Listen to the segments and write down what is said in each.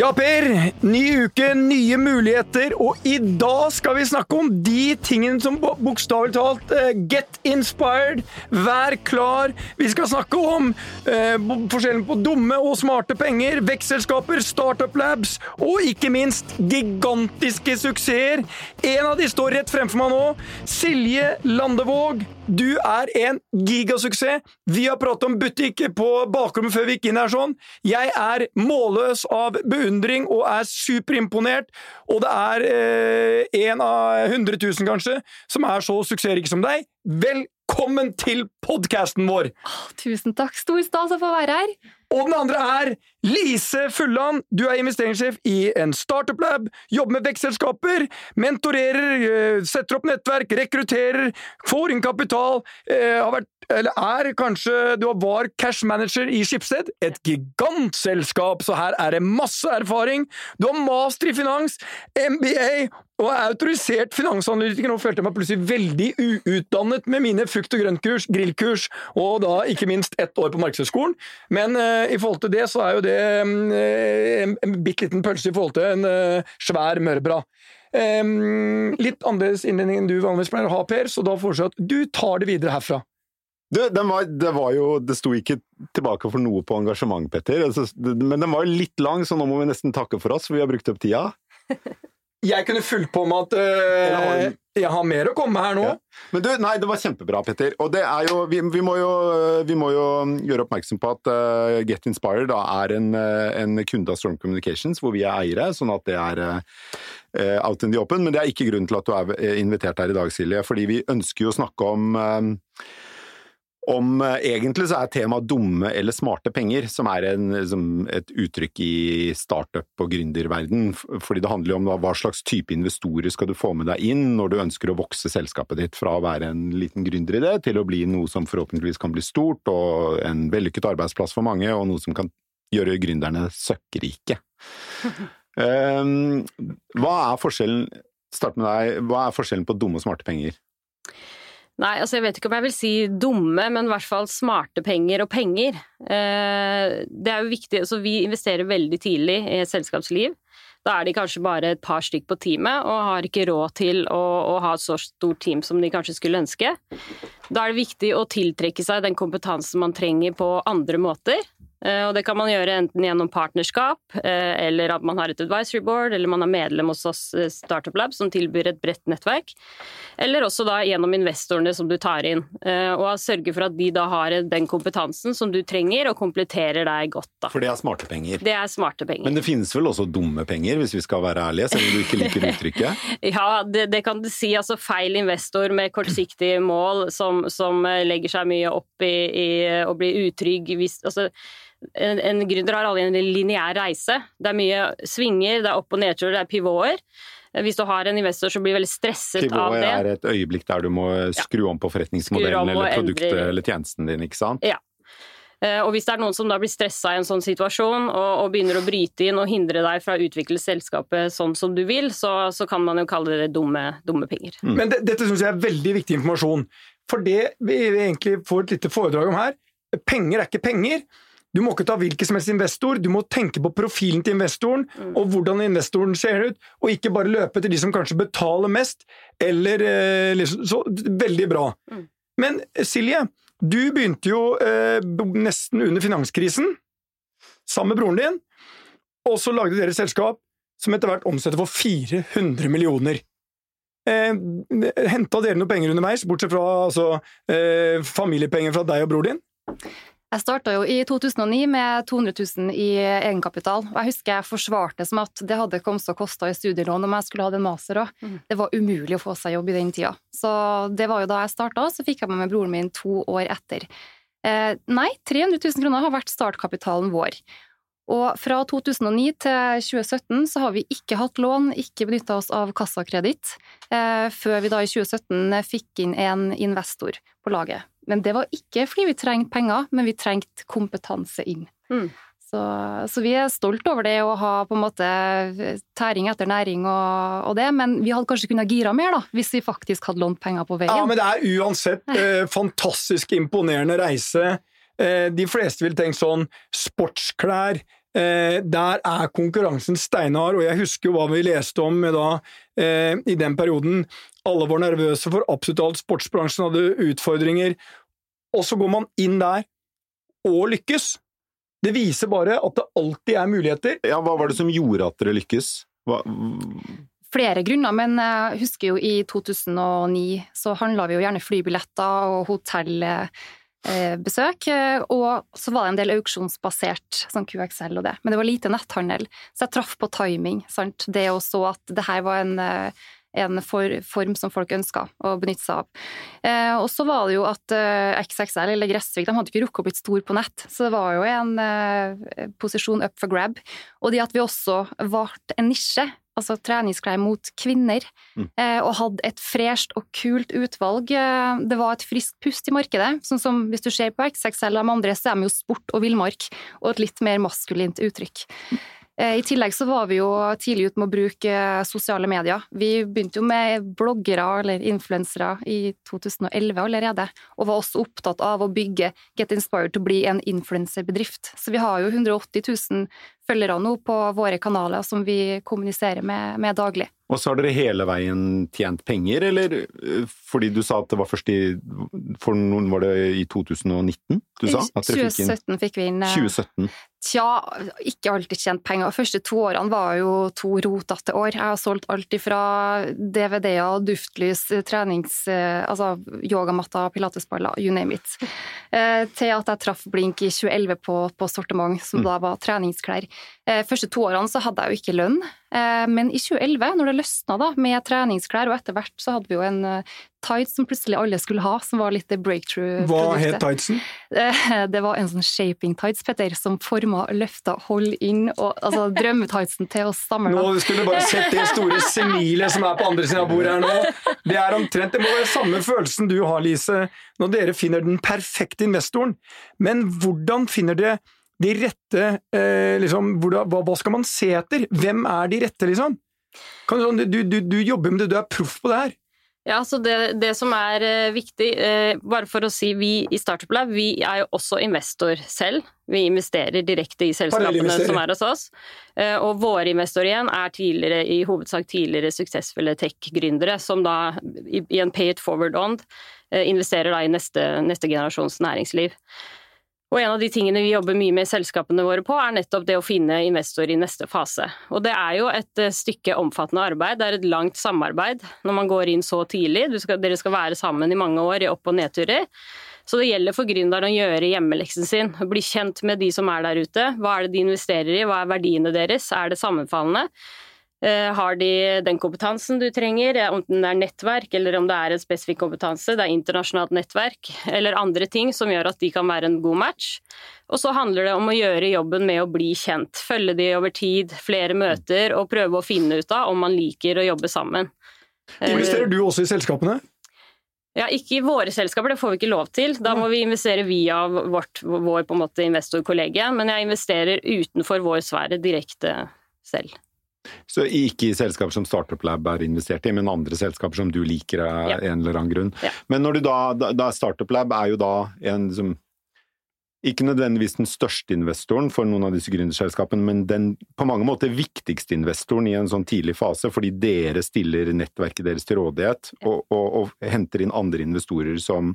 Ja, Per. Ny uke, nye muligheter, og i dag skal vi snakke om de tingene som bokstavelig talt uh, get inspired, vær klar. Vi skal snakke om uh, forskjellen på dumme og smarte penger, vekstselskaper, startup labs og ikke minst gigantiske suksesser. En av de står rett fremfor meg nå. Silje Landevåg, du er en gigasuksess. Vi har pratet om butikk på bakrommet før vi gikk inn her sånn. Jeg er målløs av beundring og er superimponert, og det er eh, en av 100 000 kanskje som er så suksessrik som deg. Velkommen til podkasten vår! Tusen takk. Stor stas å få være her. Og den andre er Lise Fulland. Du er investeringssjef i en startup lab, jobber med vekstselskaper, mentorerer, eh, setter opp nettverk, rekrutterer, får inn kapital, eh, har vært, eller er kanskje Du var cash manager i Schibsted, et gigantselskap, så her er det masse erfaring. Du har master i finans, MBA og er autorisert finansanalytiker. Nå følte jeg meg plutselig veldig uutdannet med mine frukt- og grøntkurs, grillkurs, og da ikke minst ett år på Markedshøgskolen. Men uh, i forhold til det, så er jo det eh, en, en bitte liten pølse i forhold til en uh, svær mørbra. Um, litt annerledes innledning enn du vanligvis pleier å ha, Per, så da foreslår jeg at du tar det videre herfra. Du, var, det var jo Det sto ikke tilbake for noe på engasjement, Petter. Altså, men den var jo litt lang, så nå må vi nesten takke for oss, for vi har brukt opp tida. Jeg kunne fulgt på med at øh, har jeg har mer å komme med her nå. Ja. Men du, nei, det var kjempebra, Petter. Og det er jo Vi, vi, må, jo, vi må jo gjøre oppmerksom på at uh, Get Inspired da er en, eh, en kunde av Storm Communications, hvor vi er eiere, sånn at det er uh, out in the open. Men det er ikke grunnen til at du er invitert her i dag, Silje. Fordi vi ønsker jo å snakke om eh, om eh, Egentlig så er temaet dumme eller smarte penger, som er en, som et uttrykk i startup- og gründerverden. Fordi det handler jo om hva slags type investorer skal du få med deg inn når du ønsker å vokse selskapet ditt fra å være en liten gründeridé til å bli noe som forhåpentligvis kan bli stort, og en vellykket arbeidsplass for mange, og noe som kan gjøre gründerne søkkrike. Um, hva er forskjellen Start med deg. Hva er forskjellen på dumme og smarte penger? Nei, altså jeg vet ikke om jeg vil si dumme, men i hvert fall smarte penger og penger. Eh, det er jo viktig, så Vi investerer veldig tidlig i et selskapsliv. Da er de kanskje bare et par stykk på teamet og har ikke råd til å, å ha et så stort team som de kanskje skulle ønske. Da er det viktig å tiltrekke seg den kompetansen man trenger på andre måter. Eh, Og det kan man gjøre enten gjennom partnerskap, eh, eller at man har et advisory board, eller man er medlem hos oss eh, Startup Lab, som tilbyr et bredt nettverk. Eller også da gjennom investorene som du tar inn. Og sørge for at de da har den kompetansen som du trenger, og kompletterer deg godt, da. For det er smarte penger. Det er smarte penger. Men det finnes vel også dumme penger, hvis vi skal være ærlige, selv om du ikke liker uttrykket? Ja, det, det kan du si. Altså feil investor med kortsiktige mål som, som legger seg mye opp i, i å bli utrygg. Hvis, altså, en, en gründer har aldri en lineær reise. Det er mye svinger, det er opp- og nedturer, det er pivoter. Eh, Hvis du har en investor som blir veldig stresset av Pivot det er et øyeblikk der du må skru om på forretningsmodellen om eller produktet endre- eller tjenesten din, ikke sant? Ja. Og hvis det er noen som da blir stressa i en sånn situasjon og, og begynner å bryte inn og hindre deg fra å utvikle selskapet sånn som du vil, så, så kan man jo kalle det dumme, dumme penger. Men det, dette syns jeg er veldig viktig informasjon. For det vi egentlig får et lite foredrag om her, penger er ikke penger. Du må ikke ta hvilken som helst investor, du må tenke på profilen til investoren og hvordan investoren ser ut, og ikke bare løpe etter de som kanskje betaler mest, eller eh, liksom Så veldig bra. Mm. Men Silje, du begynte jo eh, nesten under finanskrisen, sammen med broren din, og så lagde dere selskap som etter hvert omsetter for 400 millioner. Eh, Henta dere noe penger underveis, bortsett fra altså, eh, familiepenger fra deg og bror din? Jeg starta jo i 2009 med 200 000 i egenkapital. og Jeg husker jeg forsvarte som at det hadde kommet å koste i studielån om jeg skulle hatt en master òg. Mm. Det var umulig å få seg jobb i den tida. Så det var jo da jeg starta, så fikk jeg meg med broren min to år etter. Eh, nei, 300 000 kroner har vært startkapitalen vår. Og fra 2009 til 2017 så har vi ikke hatt lån, ikke benytta oss av kassakreditt, eh, før vi da i 2017 fikk inn en investor på laget. Men det var ikke fordi vi trengte penger, men vi trengte kompetanse inn. Mm. Så, så vi er stolt over det å ha på en måte tæring etter næring og, og det, men vi hadde kanskje kunnet gira mer da, hvis vi faktisk hadde lånt penger på veien. Ja, men det er uansett eh, fantastisk imponerende reise. Eh, de fleste vil tenke sånn sportsklær, Eh, der er konkurransen steinhard, og jeg husker jo hva vi leste om da, eh, i den perioden. Alle var nervøse for absolutt alt, sportsbransjen hadde utfordringer, og så går man inn der og lykkes. Det viser bare at det alltid er muligheter. Ja, Hva var det som gjorde at dere lykkes? Hva... Flere grunner, men jeg husker jo i 2009 så handla vi jo gjerne flybilletter og hotellbesøk, og så var det en del auksjonsbasert, sånn QXL og det, men det var lite netthandel, så jeg traff på timing, sant, det å så at det her var en en for, form som folk ønska å benytte seg av. Eh, og så var det jo at eh, XXL eller Gressvik de hadde ikke rukket å blitt stor på nett, så det var jo en eh, posisjon up for grab. Og det at vi også valgte en nisje, altså treningsklær mot kvinner, mm. og hadde et fresht og kult utvalg. Det var et friskt pust i markedet. sånn som Hvis du ser på XXL og de andre, så er de jo sport og villmark, og et litt mer maskulint uttrykk. Eh, I tillegg så var vi jo tidlig ute med å bruke sosiale medier. Vi begynte jo med bloggere eller influensere i 2011 allerede, og var også opptatt av å bygge Get Inspired til å bli en influenserbedrift. Så vi har jo 180 000 følgere nå på våre kanaler som vi kommuniserer med, med daglig. Og så har dere hele veien tjent penger, eller eh, fordi du sa at det var først i For noen var det i 2019 du sa? I 2017 fikk vi inn 2017. Eh, Tja, ikke alltid tjent penger. De første to årene var jo to rotete år. Jeg har solgt alt ifra DVD-er, duftlys, trenings... Eh, altså yogamatter, pilatesballer, you name it. Til at jeg traff Blink i 2011 på, på sortiment, som mm. da var treningsklær. Eh, første to årene så hadde jeg jo ikke lønn, eh, men i 2011, når det løsna da, med treningsklær, og etter hvert så hadde vi jo en eh, tights som plutselig alle skulle ha, som var litt breakthrough-produktet. Hva het tightsen? Det var en sånn shaping tights, Petter, som forma, løfta, hold inn, og altså drømmetightsen til oss sammen. Nå skulle du bare sett det store semilet som er på andre siden av bordet her nå. Det er omtrent det må være samme følelsen du har, Lise, når dere finner den perfekte investoren. Men hvordan finner dere de rette eh, liksom, hvordan, hva, hva, skal man se etter? Hvem er de rette, liksom? Du, du, du, jobber med det, du er proff på det her. Ja, så det, det som er uh, viktig, eh, bare for å si vi i Startup Lab, vi er jo også investor selv. Vi investerer direkte i selskapene som er hos oss. Eh, og våre investorer igjen er tidligere, i hovedsak tidligere suksessfulle tech-gründere, som da i, i en pay it forward-ånd investerer da i neste, neste generasjons næringsliv. Og en av de tingene vi jobber mye med i selskapene våre på, er nettopp det å finne investor i neste fase. Og det er jo et eh, stykke omfattende arbeid, det er et langt samarbeid når man går inn så tidlig. Skal, dere skal være sammen i mange år i opp- og nedturer. Så det gjelder for gründeren å gjøre hjemmeleksen sin, bli kjent med de som er der ute. Hva er det de investerer i, hva er verdiene deres, er det sammenfallende? Eh, har de den kompetansen du trenger, enten det er nettverk eller om det er en spesifikk kompetanse, det er internasjonalt nettverk eller andre ting som gjør at de kan være en god match. Og så handler det om å gjøre jobben med å bli kjent, følge de over tid, flere møter og prøve å finne ut av om man liker å jobbe sammen. Investerer du også i selskapene? Ja, Ikke i våre selskaper, det får vi ikke lov til. Da må vi investere via vårt, vår investorkollegie. Men jeg investerer utenfor vår sfære direkte selv. Så ikke i selskaper som Startup Lab er investert i, men andre selskaper som du liker av ja. en eller annen grunn. Ja. Men når du da, da, Startup Lab er jo da en som ikke nødvendigvis den største investoren for noen av disse gründerselskapene, men den på mange måter viktigste investoren i en sånn tidlig fase, fordi dere stiller nettverket deres til rådighet og, og, og henter inn andre investorer som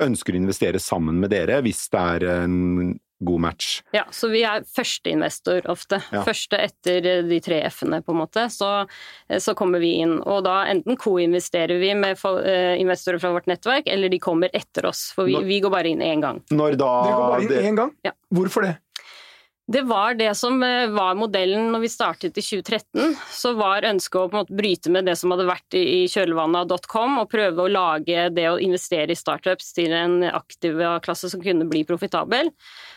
ønsker å investere sammen med dere hvis det er en god match. Ja, så vi er førsteinvestor ofte. Ja. Første etter de tre F-ene, på en måte. Så, så, kommer vi inn. Og da enten co-investerer vi med eh, investorer fra vårt nettverk, eller de kommer etter oss. For vi, Når, vi går bare inn én gang. Når da Dere går bare inn én gang? Ja. Hvorfor det? Det var det som eh, var modellen når vi startet i 2013. Så var ønsket å på en måte bryte med det som hadde vært i kjølvannet av dotcom, og prøve å lage det å investere i startups til en aktiv klasse som kunne bli profitabel.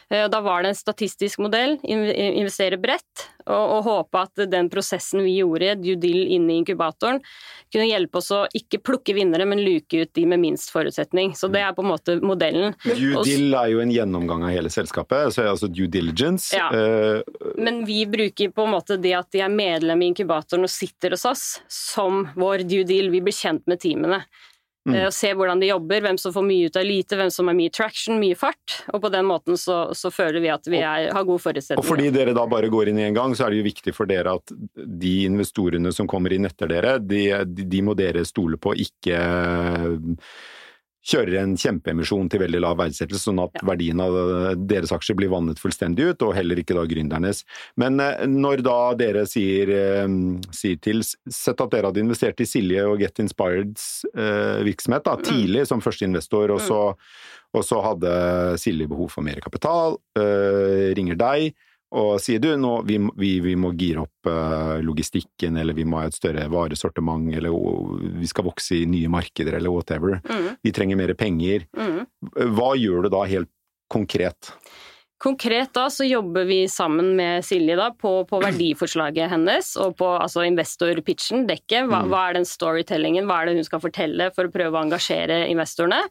Eh, da var det en statistisk modell, investere bredt, og, og håpe at den prosessen vi gjorde, due deal inne i inkubatoren, kunne hjelpe oss å ikke plukke vinnere, men luke ut de med minst forutsetning. Så det er på en måte modellen. Due deal er jo en gjennomgang av hele selskapet, så er det altså due diligence. Ja. Uh, men vi bruker på en måte det at de er medlem i inkubatoren og sitter hos oss, som vår due deal. Vi blir kjent med teamene. Mm. Eh, Og se hvordan de jobber, hvem som får mye ut av lite, hvem som har mye traction, mye fart. Og på den måten så, så føler vi at vi er, har gode forutsetninger. Og fordi dere da bare går inn i en gang, så er det jo viktig for dere at de investorene som kommer inn etter dere, de, de, de må dere stole på ikke kjører en kjempeemisjon til veldig lav verdsettelse, sånn at Ja. verdien av deres aksjer blir vannet fullstendig ut, og heller ikke da gründernes. Men eh, når da dere sier, eh, sier til Sett at dere hadde investert i Silje og Get Inspireds eh, virksomhet da, tidlig som første investor, og så, og så hadde Silje behov for mer kapital, eh, ringer deg og sier du, nå, vi, vi, vi må gire opp eh, logistikken, eller vi må ha et større varesortiment, eller vi skal vokse i nye markeder, eller whatever. Mm, Vi trenger mer penger. mm. Hva gjør du da helt konkret? Konkret da så jobber vi sammen med Silje da på, på verdiforslaget hennes og på altså investor-pitchen, dekket. Hva, Mm. hva er den storytellingen, hva er det hun skal fortelle for å prøve å engasjere investorene?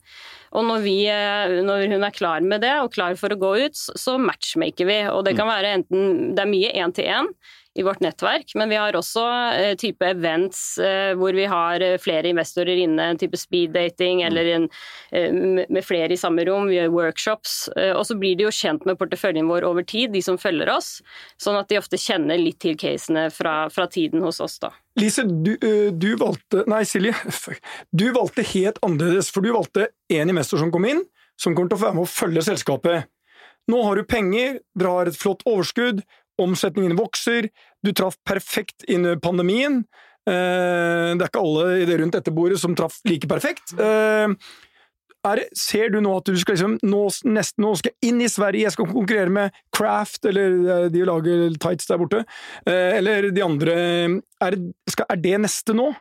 Og når, vi, eh, når hun er klar med det og klar for å gå ut, så- så matchmaker vi. Og det kan være enten Det er mye én-til-én i vårt nettverk, men vi har også eh, type events eh, hvor vi har eh, flere investorer inne, en type speed dating eller en, med flere i samme rom, vi gjør workshops. Og så blir de jo kjent med porteføljen vår over tid, de som følger oss, sånn at de ofte kjenner litt til casene fra, fra tiden hos oss, da. Lise, du, du valgte Nei, Silje. Du valgte helt annerledes, for du valgte en investor som kom inn, som kommer til å være med å følge selskapet. Nå har du penger, dere har et flott overskudd, omsetningen vokser, du traff perfekt inn i pandemien. Eh, Det er ikke alle i det rundt dette bordet som traff like perfekt. Eh, Er, ser du nå at du skal liksom, nå, nesten, nå skal inn i Sverige, jeg skal konkurrere med Craft, eller eh, de lager tights der borte, eller de andre. Er, skal, er det neste nå?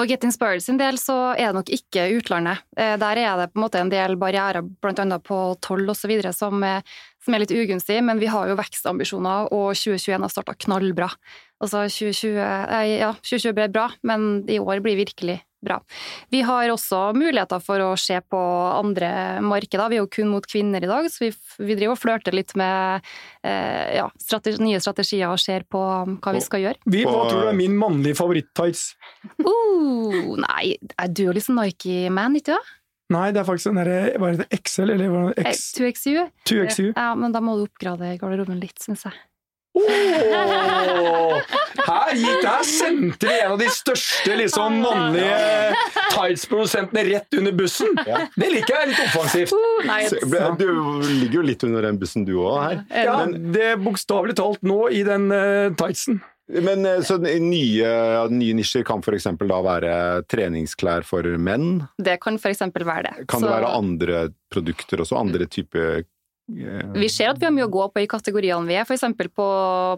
For Get Inspired sin del så er det nok ikke utlandet. Eh, Der er det på en måte en del barrierer, bl.a. på toll osv., som, er- som er litt ugunstig, men vi har jo vekstambisjoner, og 2021 har starta knallbra. Altså 2020, eh, ja, 2020 ble bra, men i år blir virkelig bra. Vi har også muligheter for å se på andre markeder. Vi er jo kun mot kvinner i dag, så vi, vi driver og flørter litt med eh, ja, strategi, nye strategier og ser på hva vi skal gjøre. Vi, hva tror du er min mannlige favoritt-tights? Uh, nei, er du jo litt sånn Nike-man, ikke du? Nei, det er faktisk den derre Hva er det, XL, eller hva er? X, 2XU? 2XU? Ja, men da må du oppgrade garderoben litt, syns jeg. Åh! Her, gikk, her sendte vi en av de største liksom, mannlige tights-produsentene rett under bussen! Det liker jeg, litt offensivt. Nei, Du ligger jo litt under den bussen du òg her. Ja, det er bokstavelig talt nå i den uh, tightsen. Men eh, så nye, nye nisjer kan f.eks. da være treningsklær for menn? det kan eksempel være det. Kan det være andre produkter også? Andre typer Vi ser at vi har mye å gå på i kategoriene vi er. For eksempel på,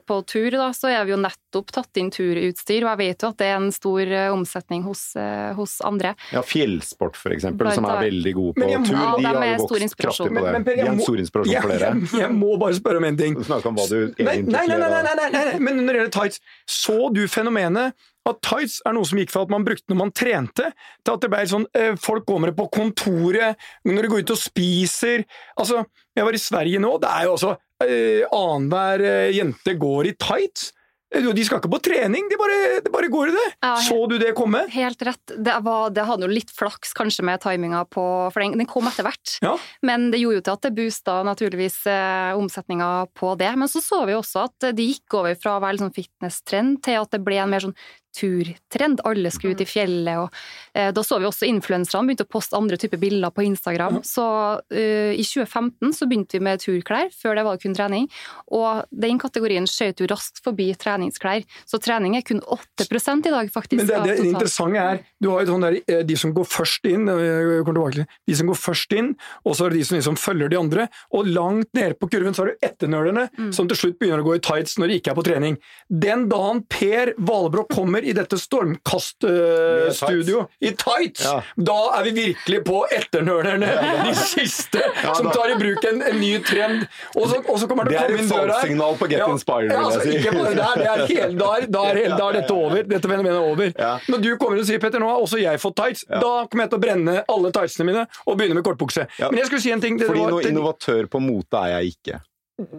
på tur, da, så er vi jo nettopp tatt inn turutstyr, og jeg vet jo at det er en stor eh, omsetning hos, eh, hos andre. Ja, fjellsport for eksempel, som er veldig gode på må- tur. Ja, De har jo vokst kraftig på det. Men- men Per, De jeg er en må- stor inspirasjon Jeg, for dere. jeg, jeg må bare spørre om en ting. Snakk om hva du egentlig nei, nei, nei, nei, nei, nei, nei, nei. Men når det gjelder tights, så du fenomenet at tights er noe som gikk fra at man brukte når man trente, til at det ble sånn eh, Folk går med det på kontoret, når de går ut og spiser Altså, jeg var i Sverige nå, det er jo altså eh, Annenhver eh, jente går i tights. Eh, De skal ikke på trening, de bare, de bare går i det. Ja, Så du det komme? Helt rett. Det, var, det hadde jo litt flaks kanskje med timinga på For den, den kom etter hvert. Ja. Men det gjorde jo til at det boosta naturligvis eh, omsetninga på det. Men så så vi også at det gikk over fra å være sånn fitness-trend til at det ble en mer sånn turtrend. Alle skulle ut i fjellet, og eh, da så vi også influenserne begynte å poste andre typer bilder på Instagram. Så eh, i 2015 så begynte vi med turklær, før det var det kun trening. Og den kategorien skjøt jo raskt forbi treningsklær. Så trening er kun 8 i dag, faktisk. Men det, det, det interessante er, du har jo der, eh, de som går først inn, eh, tilbake de som går først inn, og så er det de som liksom følger de andre, og langt nede på kurven så har du etternølerne, Mm. som til slutt begynner å gå i tights når de ikke er på trening. Den dagen Per Valbrok kommer i dette stormkaststudio i tights, Ja. da er vi virkelig på etternølerne, de siste, som tar i bruk en, en ny trend. Og så, og så kommer det å er komme et inn døra her. salgssignal på Get Inspired, vil jeg altså, si. Ikke der, det er hele, da, er, da, er, hele- er dette over. Dette fenomenet er over. Når du kommer og sier Petter, nå har også jeg fått tights, da kommer jeg til å brenne alle tightsene mine og begynne med kortbukse. Men jeg skulle si en ting. Det, Fordi var, noe innovatør på mote er jeg ikke.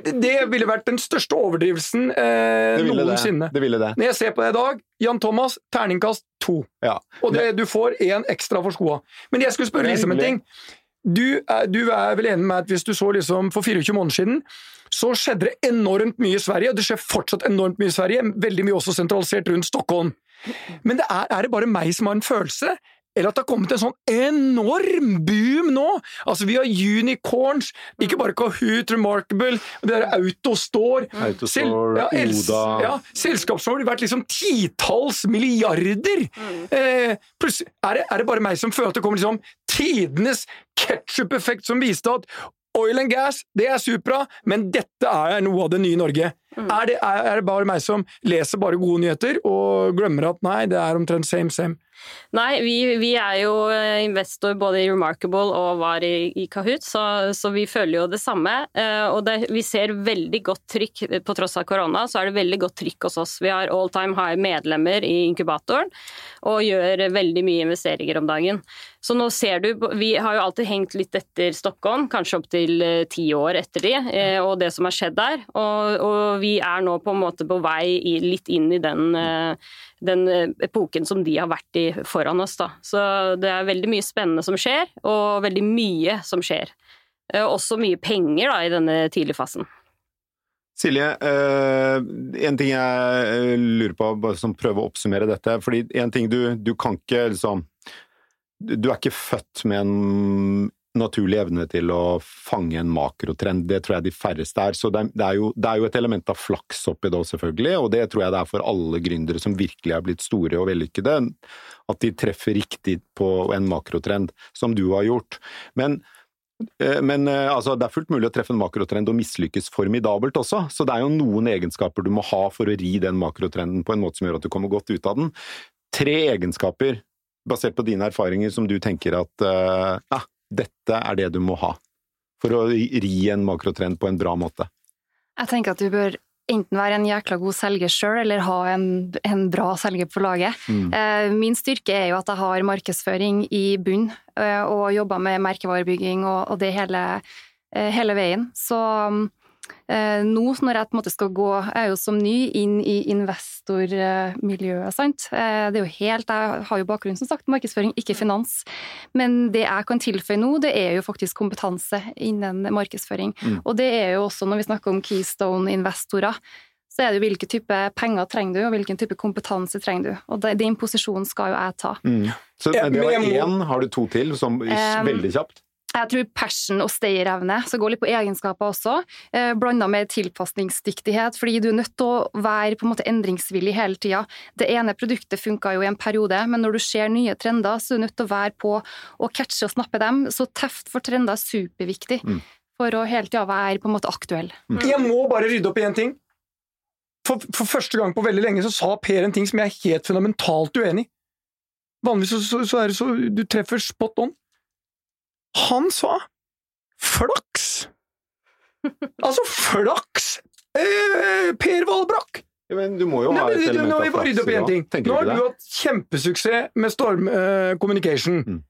Det ville vært den største overdrivelsen eh, Det ville det. noensinne. det, ville det. Når jeg ser på deg i dag, Jan Thomas, terningkast to. Ja. Og det, du får én ekstra for skoa. Men jeg skulle spørre Lise om en ting. Du er, du er vel enig med at hvis du så liksom for 24 måneder siden, så skjedde det enormt mye i Sverige, og det skjer fortsatt enormt mye i Sverige, veldig mye også sentralisert rundt Stockholm. Men det er, er det bare meg som har en følelse? Eller at det har kommet en sånn enorm boom nå! Altså, vi har unicorns, ikke bare Kahoot, Remarkable, det der Autostore Autostore, ja, Oda. Ja, selskapsår har vært liksom titalls milliarder! Eh, pluss, er, det, er det bare meg som føler at det kommer liksom tidenes ketsjup-effekt som viste at oil and gas, det er supra, men dette er noe av det nye Norge? Er, det, er, er det bare meg som leser bare gode nyheter og glemmer at nei, det er omtrent same same? Nei, vi, vi er jo eh, investor både i Remarkable og var i, i Kahoot, så, så vi føler jo det samme. Eh, Og det, vi ser veldig godt trykk på tross av korona, så er det veldig godt trykk hos oss. Vi har all time high medlemmer i inkubatoren og gjør veldig mye investeringer om dagen. Så nå ser du, Vi har jo alltid hengt litt etter Stockholm, kanskje opptil ti år etter de, eh, og det som har skjedd der. Og, og vi er nå på en måte på vei litt inn i den, eh, den eh, epoken som de har vært i foran oss. Da. Så det er veldig mye spennende som skjer, og veldig mye som skjer. Eh, Også mye penger da, i denne tidligfasen. Silje, eh, en ting jeg eh, lurer på, bare som prøver å oppsummere dette. fordi en ting du, du kan ikke liksom du er ikke født med en naturlig evne til å fange en makrotrend. Det tror jeg de færreste er. Så det er, jo, det er jo et element av flaks oppi det også, selvfølgelig. Og det tror jeg det er for alle gründere som virkelig er blitt store og vellykkede. At de treffer riktig på en makrotrend, som du har gjort. Men Eh, Men eh, altså, det er fullt mulig å treffe en makrotrend og mislykkes formidabelt også, så det er jo noen egenskaper du må ha for å ri den makrotrenden på en måte som gjør at du kommer godt ut av den. Tre egenskaper, basert på dine erfaringer, som du tenker at uh, dette er det du må ha for å ri en makrotrend på en bra måte. Jeg tenker at du bør enten være en jækla god selger sjøl, eller ha en, en bra selger på laget. Mm. Eh, Min styrke er jo at jeg har markedsføring i bunn, eh, og jobber med merkevarebygging og, og det hele, eh, hele veien. Så nå når jeg på en måte skal gå, jeg er jo som ny inn i investormiljøet, sant. Eh, Det er jo helt, jeg har jo bakgrunn som sagt markedsføring, ikke finans. Men det jeg kan tilføye nå, det er jo faktisk kompetanse innen markedsføring. Mm. Og det er jo også når vi snakker om Keystone-investorer, så er det jo hvilke type penger trenger du, og hvilken type kompetanse trenger du. Og det- den posisjonen skal jo jeg ta. Mm. Så det var én, har du to til, som Um, veldig kjapt? Jeg tror passion og stayerevne, som går litt på egenskaper også, eh, blanda med tilpasningsdyktighet, fordi du er nødt til å være på en måte endringsvillig hele tida. Det ene produktet funka jo i en periode, men når du ser nye trender, så er du nødt til å være på å catche og snappe dem. Så teft for trender er superviktig Mm. for å hele tida være på en måte aktuell. Jeg må bare rydde opp i én ting. For, for første gang på veldig lenge så sa Per en ting som jeg er helt fundamentalt uenig i. Vanligvis så, så, så er det så du treffer spot on. Han sa flaks! Altså flaks! Eh, per Valbrakk! Ja, men du må jo Nei, ha men, et element av flaks. opp flaks en ting. Nå har du hatt kjempesuksess med Storm eh, Communication. Mm.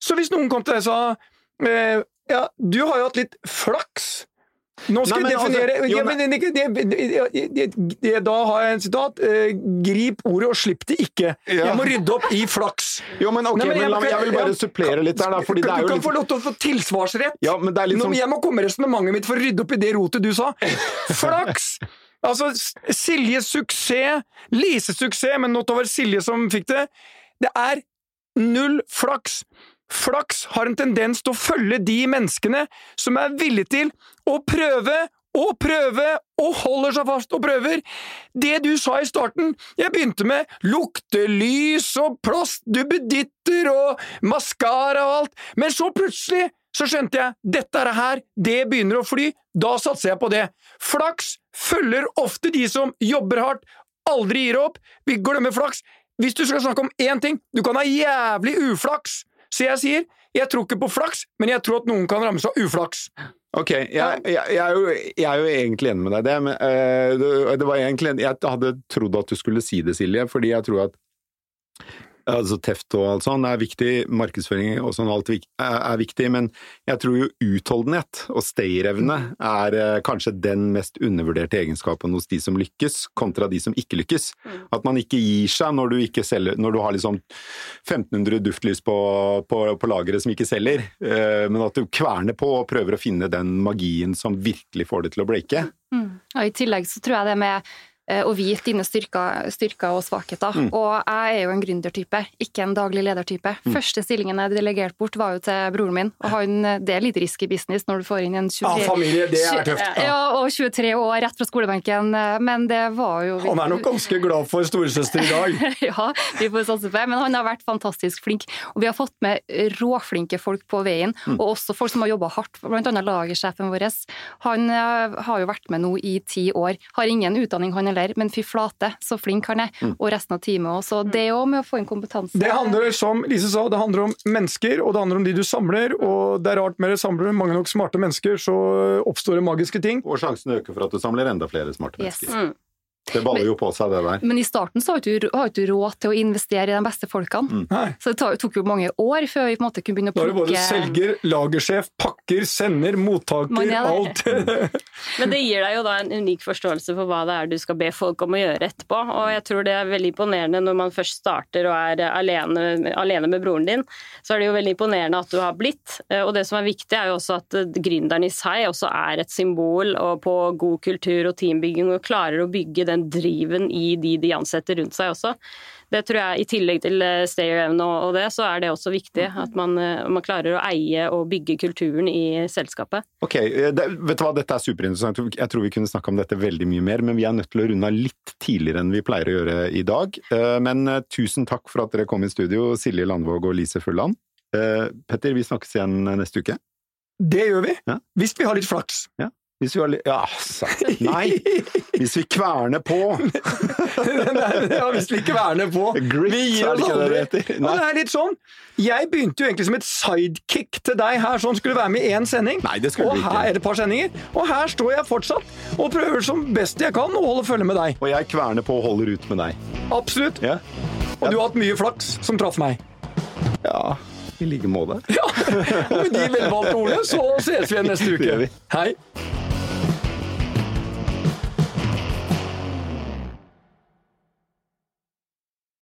Så hvis noen kom til deg og sa eh, Ja, du har jo hatt litt flaks. Nå skal Nei, men altså, definere jo, ja, men, det, det, det, det, det, Da har jeg en sitat. Eh, grip ordet og slipp det ikke. Ja. Jeg må rydde opp i flaks. Jo, men ok, Nei, men men jeg- meg, jeg vil bare supplere litt der, da, du kan litt få lov til å få tilsvarsrett. Ja, men det er litt sånn jeg må komme med resonnementet mitt for å rydde opp i det rotet du sa. Flaks! Altså, Siljes suksess, Lises suksess, men nå var det Silje som fikk det. Det er null flaks. Flaks har en tendens til å følge de menneskene som er villige til å prøve og prøve og holder seg fast og prøver. Det du sa i starten, jeg begynte med luktelys og plastduppeditter og maskara og alt, men så plutselig så skjønte jeg dette er det her, det begynner å fly, da satser jeg på det. Flaks følger ofte de som jobber hardt, aldri gir opp, vi glemmer flaks. Hvis du skal snakke om én ting, du kan ha jævlig uflaks, så jeg sier jeg tror ikke på flaks, men jeg tror at noen kan rammes av uflaks. Ok, jeg, jeg, jeg, er jo, jeg er jo egentlig enig med deg i det, men uh, det, det var egentlig Jeg hadde trodd at du skulle si det, Silje, fordi jeg tror at altså teft og alt sånt er viktig, markedsføring og sånn alt er viktig, men jeg tror jo utholdenhet og stayerevne er eh, kanskje den mest undervurderte egenskapen hos de som lykkes, kontra de som ikke lykkes. Mm. At man ikke gir seg når du, ikke selger, når du har liksom 1500 duftlys på, på, på lageret som ikke selger, eh, men at du kverner på og prøver å finne den magien som virkelig får det til å bleke. Mm. Og I tillegg så tror jeg det med og vite dine styrker, styrker og svakheter. Mm. Og jeg er jo en gründertype, ikke en daglig ledertype. Mm. Første stillingen jeg delegerte bort, var jo til broren min. Og han, det er litt risky business når du får inn en 23 Ja, familie, det er tøft. Ja. ja, og 23 år rett fra skolebenken. Men det var jo Han er nok ganske glad for storesøster i dag. ja, vi får satse på det. Men han har vært fantastisk flink. Og vi har fått med råflinke folk på veien, mm. og også folk som har jobba hardt. Blant annet lagersjefen vår. Han eh, har jo vært med nå i ti år. Har ingen utdanning, han heller heller, men fy flate, så flink han er. Mm. Og resten av teamet òg. Så det òg med å få inn kompetanse Det handler, som Lise sa, det handler om mennesker, og det handler om de du samler. Og det er rart med det samler du mange nok smarte mennesker, så oppstår det magiske ting. Og sjansen øker for at du samler enda flere smarte yes. mennesker. Mm. Det baller jo på seg, det der. Men i starten så har du ikke råd til å investere i de beste folkene. Mm. Så det tok jo mange år før vi på en måte kunne begynne å plukke Da er det både selger, lagersjef, pakker, sender, mottaker, alt. Men det gir deg jo da en unik forståelse for hva det er du skal be folk om å gjøre etterpå. Og jeg tror det er veldig imponerende når man først starter og er alene, alene med broren din, så er det jo veldig imponerende at du har blitt. Og det som er viktig, er jo også at gründeren i seg også er et symbol på god kultur og teambygging, og klarer å bygge den driven i de de ansetter rundt seg også. Det tror jeg, I tillegg til eh, stayerevne og det, så er det også viktig at man, eh, man, klarer å eie og bygge kulturen i selskapet. Ok, eh, det, vet du hva, Dette er superinteressant. Jeg tror vi kunne snakke om dette veldig mye mer, men vi er nødt til å runde av litt tidligere enn vi pleier å gjøre i dag. Men tusen takk for at dere kom i studio, Silje Landvåg og Lise Fulland. Petter, vi snakkes igjen neste uke. Det gjør vi. Ja. Hvis vi har litt flaks. Ja. Hvis vi har litt Ja, nei! Hvis vi kverner på! ja, hvis vi kverner på. Grit, vi gir oss aldri. Det, det, er litt sånn. Jeg begynte jo egentlig som et sidekick til deg her, sånn skulle være med i én sending. Nei, det skulle og her er det et par sendinger. Og her står jeg fortsatt og prøver som best jeg kan å holde følge med deg. Og jeg kverner på og holder ut med deg. Absolutt. Ja. Og du har hatt mye flaks som traff meg. Ja i like måte. Ja, og med de velvalgte ordene så ses vi igjen neste uke. Hei.